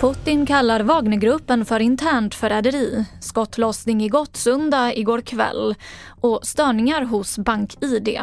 Putin kallar Wagnergruppen för internt förräderi, skottlossning i Gottsunda igår kväll och störningar hos BankID.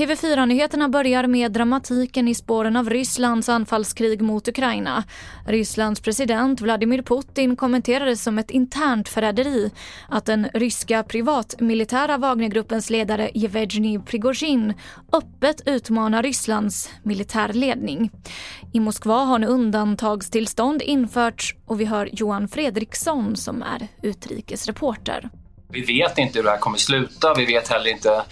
TV4-nyheterna börjar med dramatiken i spåren av Rysslands anfallskrig mot Ukraina. Rysslands president Vladimir Putin kommenterade som ett internt förräderi att den ryska privatmilitära Wagnergruppens ledare Jevgenij Prigozjin öppet utmanar Rysslands militärledning. I Moskva har nu undantagstillstånd införts och vi hör Johan Fredriksson som är utrikesreporter. Vi vet inte hur det här kommer sluta. Vi vet heller inte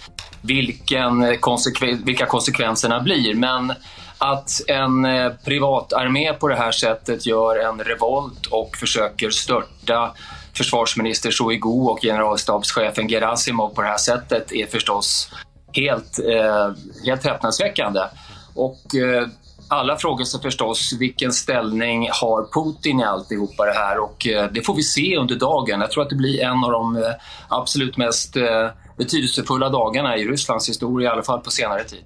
vilken eh, konsekven vilka konsekvenserna blir. Men att en eh, privatarmé på det här sättet gör en revolt och försöker störta försvarsminister Shoigu och generalstabschefen Gerasimov på det här sättet är förstås helt, eh, helt häpnadsväckande. Och eh, alla frågar sig förstås vilken ställning har Putin i alltihopa det här och eh, det får vi se under dagen. Jag tror att det blir en av de eh, absolut mest eh, betydelsefulla dagarna i Rysslands historia, i alla fall på senare tid.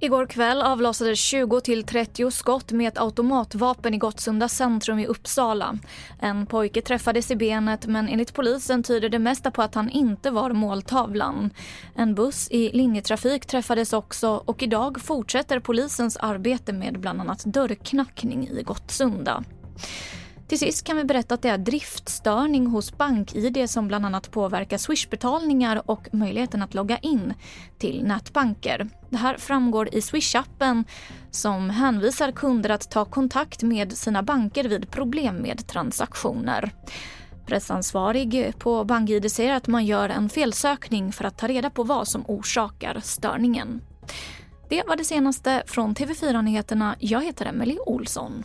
Igår kväll avlossades 20 30 skott med ett automatvapen i Gottsunda centrum i Uppsala. En pojke träffades i benet men enligt polisen tyder det mesta på att han inte var måltavlan. En buss i linjetrafik träffades också och idag fortsätter polisens arbete med bland annat dörrknackning i Gottsunda. Till sist kan vi berätta att det är driftstörning hos BankID som bland annat påverkar Swish-betalningar och möjligheten att logga in till nätbanker. Det här framgår i Swish-appen som hänvisar kunder att ta kontakt med sina banker vid problem med transaktioner. Pressansvarig på BankID säger att man gör en felsökning för att ta reda på vad som orsakar störningen. Det var det senaste från TV4 Nyheterna. Jag heter Emily Olsson.